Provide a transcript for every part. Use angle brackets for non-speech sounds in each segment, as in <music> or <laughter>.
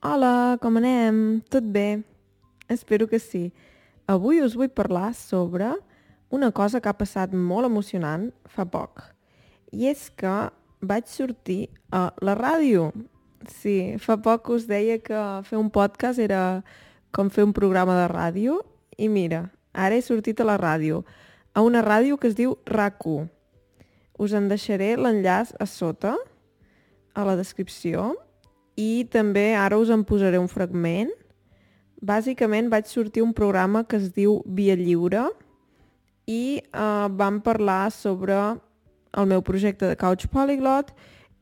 Hola, com anem? Tot bé? Espero que sí. Avui us vull parlar sobre una cosa que ha passat molt emocionant fa poc. I és que vaig sortir a la ràdio. Sí, fa poc us deia que fer un podcast era com fer un programa de ràdio i mira, ara he sortit a la ràdio, a una ràdio que es diu RAC1. Us en deixaré l'enllaç a sota, a la descripció, i també ara us en posaré un fragment. Bàsicament vaig sortir un programa que es diu Via Lliure i eh, vam parlar sobre el meu projecte de Couch Polyglot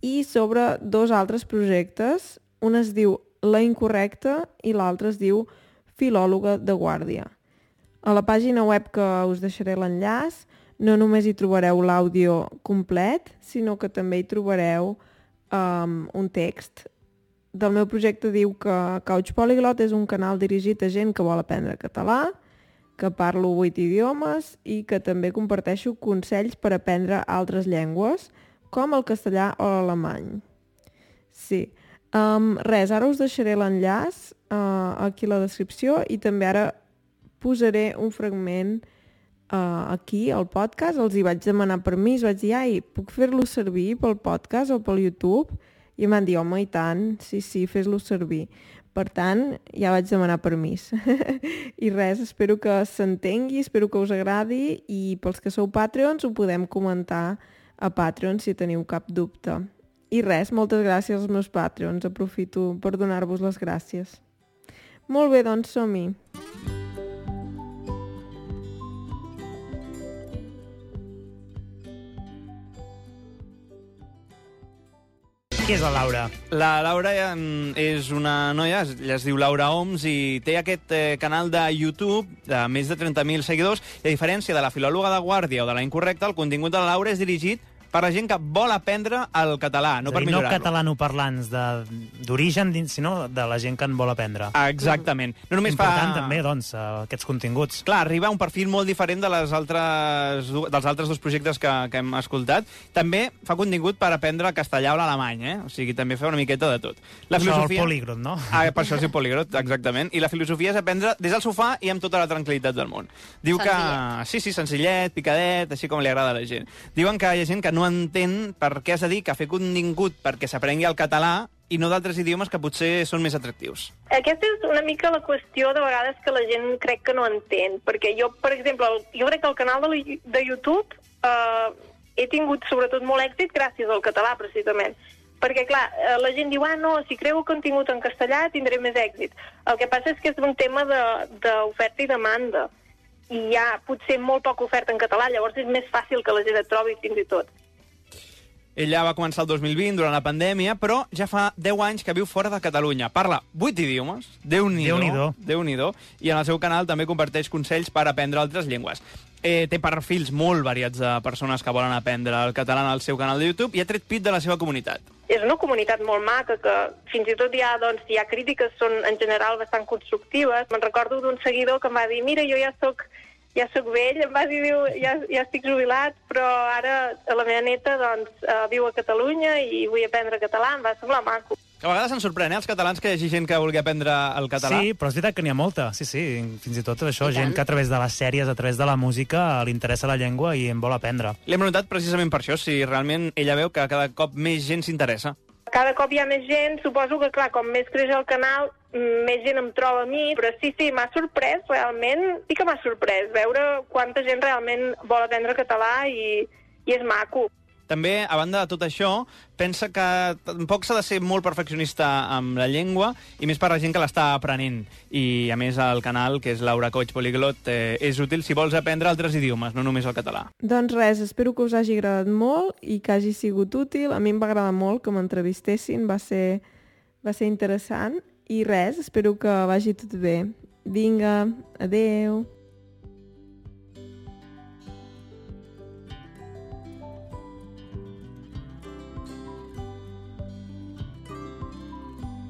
i sobre dos altres projectes. Un es diu La Incorrecta i l'altre es diu Filòloga de Guàrdia. A la pàgina web que us deixaré l'enllaç no només hi trobareu l'àudio complet, sinó que també hi trobareu um, un text del meu projecte diu que Couch Polyglot és un canal dirigit a gent que vol aprendre català, que parlo 8 idiomes i que també comparteixo consells per aprendre altres llengües, com el castellà o l'alemany. Sí. Um, res, ara us deixaré l'enllaç uh, aquí a la descripció i també ara posaré un fragment uh, aquí al podcast. Els hi vaig demanar permís, vaig dir, ai, puc fer-lo servir pel podcast o pel YouTube? I em van dir, home, i tant, sí, sí, fes-lo servir. Per tant, ja vaig demanar permís. <laughs> I res, espero que s'entengui, espero que us agradi i pels que sou Patreons ho podem comentar a Patreon si teniu cap dubte. I res, moltes gràcies als meus Patreons, aprofito per donar-vos les gràcies. Molt bé, doncs som-hi. Qui és la Laura? La Laura és una noia, es, es diu Laura Oms, i té aquest eh, canal de YouTube de més de 30.000 seguidors. I a diferència de la filòloga de Guàrdia o de la Incorrecta, el contingut de la Laura és dirigit per la gent que vol aprendre el català, no per dir, no millorar-lo. catalanoparlants de- d'origen, dins- sinó de la gent que en vol aprendre. Exactament. No només Important fa... també, doncs, eh, aquests continguts. Clar, arriba a un perfil molt diferent de les altres, dels altres dos projectes que, que hem escoltat. També fa contingut per aprendre castellà o l'alemany, eh? O sigui, també fa una miqueta de tot. La Això, el políglot, no? Ah, per això és el políglot, exactament. I la filosofia és aprendre des del sofà i amb tota la tranquil·litat del món. Diu que... Sí, sí, senzillet, picadet, així com li agrada a la gent. Diuen que hi ha gent que no entén per què has de dir que fer contingut perquè s'aprengui el català i no d'altres idiomes que potser són més atractius. Aquesta és una mica la qüestió de vegades que la gent crec que no entén, perquè jo, per exemple, jo crec que el canal de, de YouTube eh, he tingut sobretot molt èxit gràcies al català, precisament. Perquè, clar, eh, la gent diu, ah, no, si creu contingut en castellà tindré més èxit. El que passa és que és un tema de- d'oferta i demanda, i hi ha potser molt poca oferta en català, llavors és més fàcil que la gent et trobi fins i tot. Ella va començar el 2020 durant la pandèmia, però ja fa 10 anys que viu fora de Catalunya. Parla 8 idiomes, Déu-n'hi-do, Déu-n'hi-do. Déu i en el seu canal també comparteix consells per aprendre altres llengües. Eh, té perfils molt variats de persones que volen aprendre el català en el seu canal de YouTube i ha tret pit de la seva comunitat. és una comunitat molt maca que fins i tot hi ha, doncs, hi ha crítiques són en general bastant constructives. Me'n recordo d'un seguidor que em va dir mira, jo ja sóc ja sóc vell, em va dir, diu, ja, ja estic jubilat, però ara la meva neta doncs, uh, viu a Catalunya i vull aprendre català, em va semblar maco. Que a vegades ens sorprèn, eh, els catalans, que hi hagi gent que vulgui aprendre el català. Sí, però és veritat que n'hi ha molta. Sí, sí, fins i tot això, gent que a través de les sèries, a través de la música, li interessa la llengua i en vol aprendre. L'hem preguntat precisament per això, si realment ella veu que cada cop més gent s'interessa. Cada cop hi ha més gent, suposo que, clar, com més creix el canal, més gent em troba a mi, però sí, sí, m'ha sorprès, realment, sí que m'ha sorprès veure quanta gent realment vol aprendre català i, i és maco. També, a banda de tot això, pensa que tampoc s'ha de ser molt perfeccionista amb la llengua i més per la gent que l'està aprenent. I, a més, el canal, que és Laura Coach Poliglot, eh, és útil si vols aprendre altres idiomes, no només el català. Doncs res, espero que us hagi agradat molt i que hagi sigut útil. A mi em va agradar molt que m'entrevistessin, va ser, va ser interessant. I res, espero que vagi tot bé. Vinga, adeu.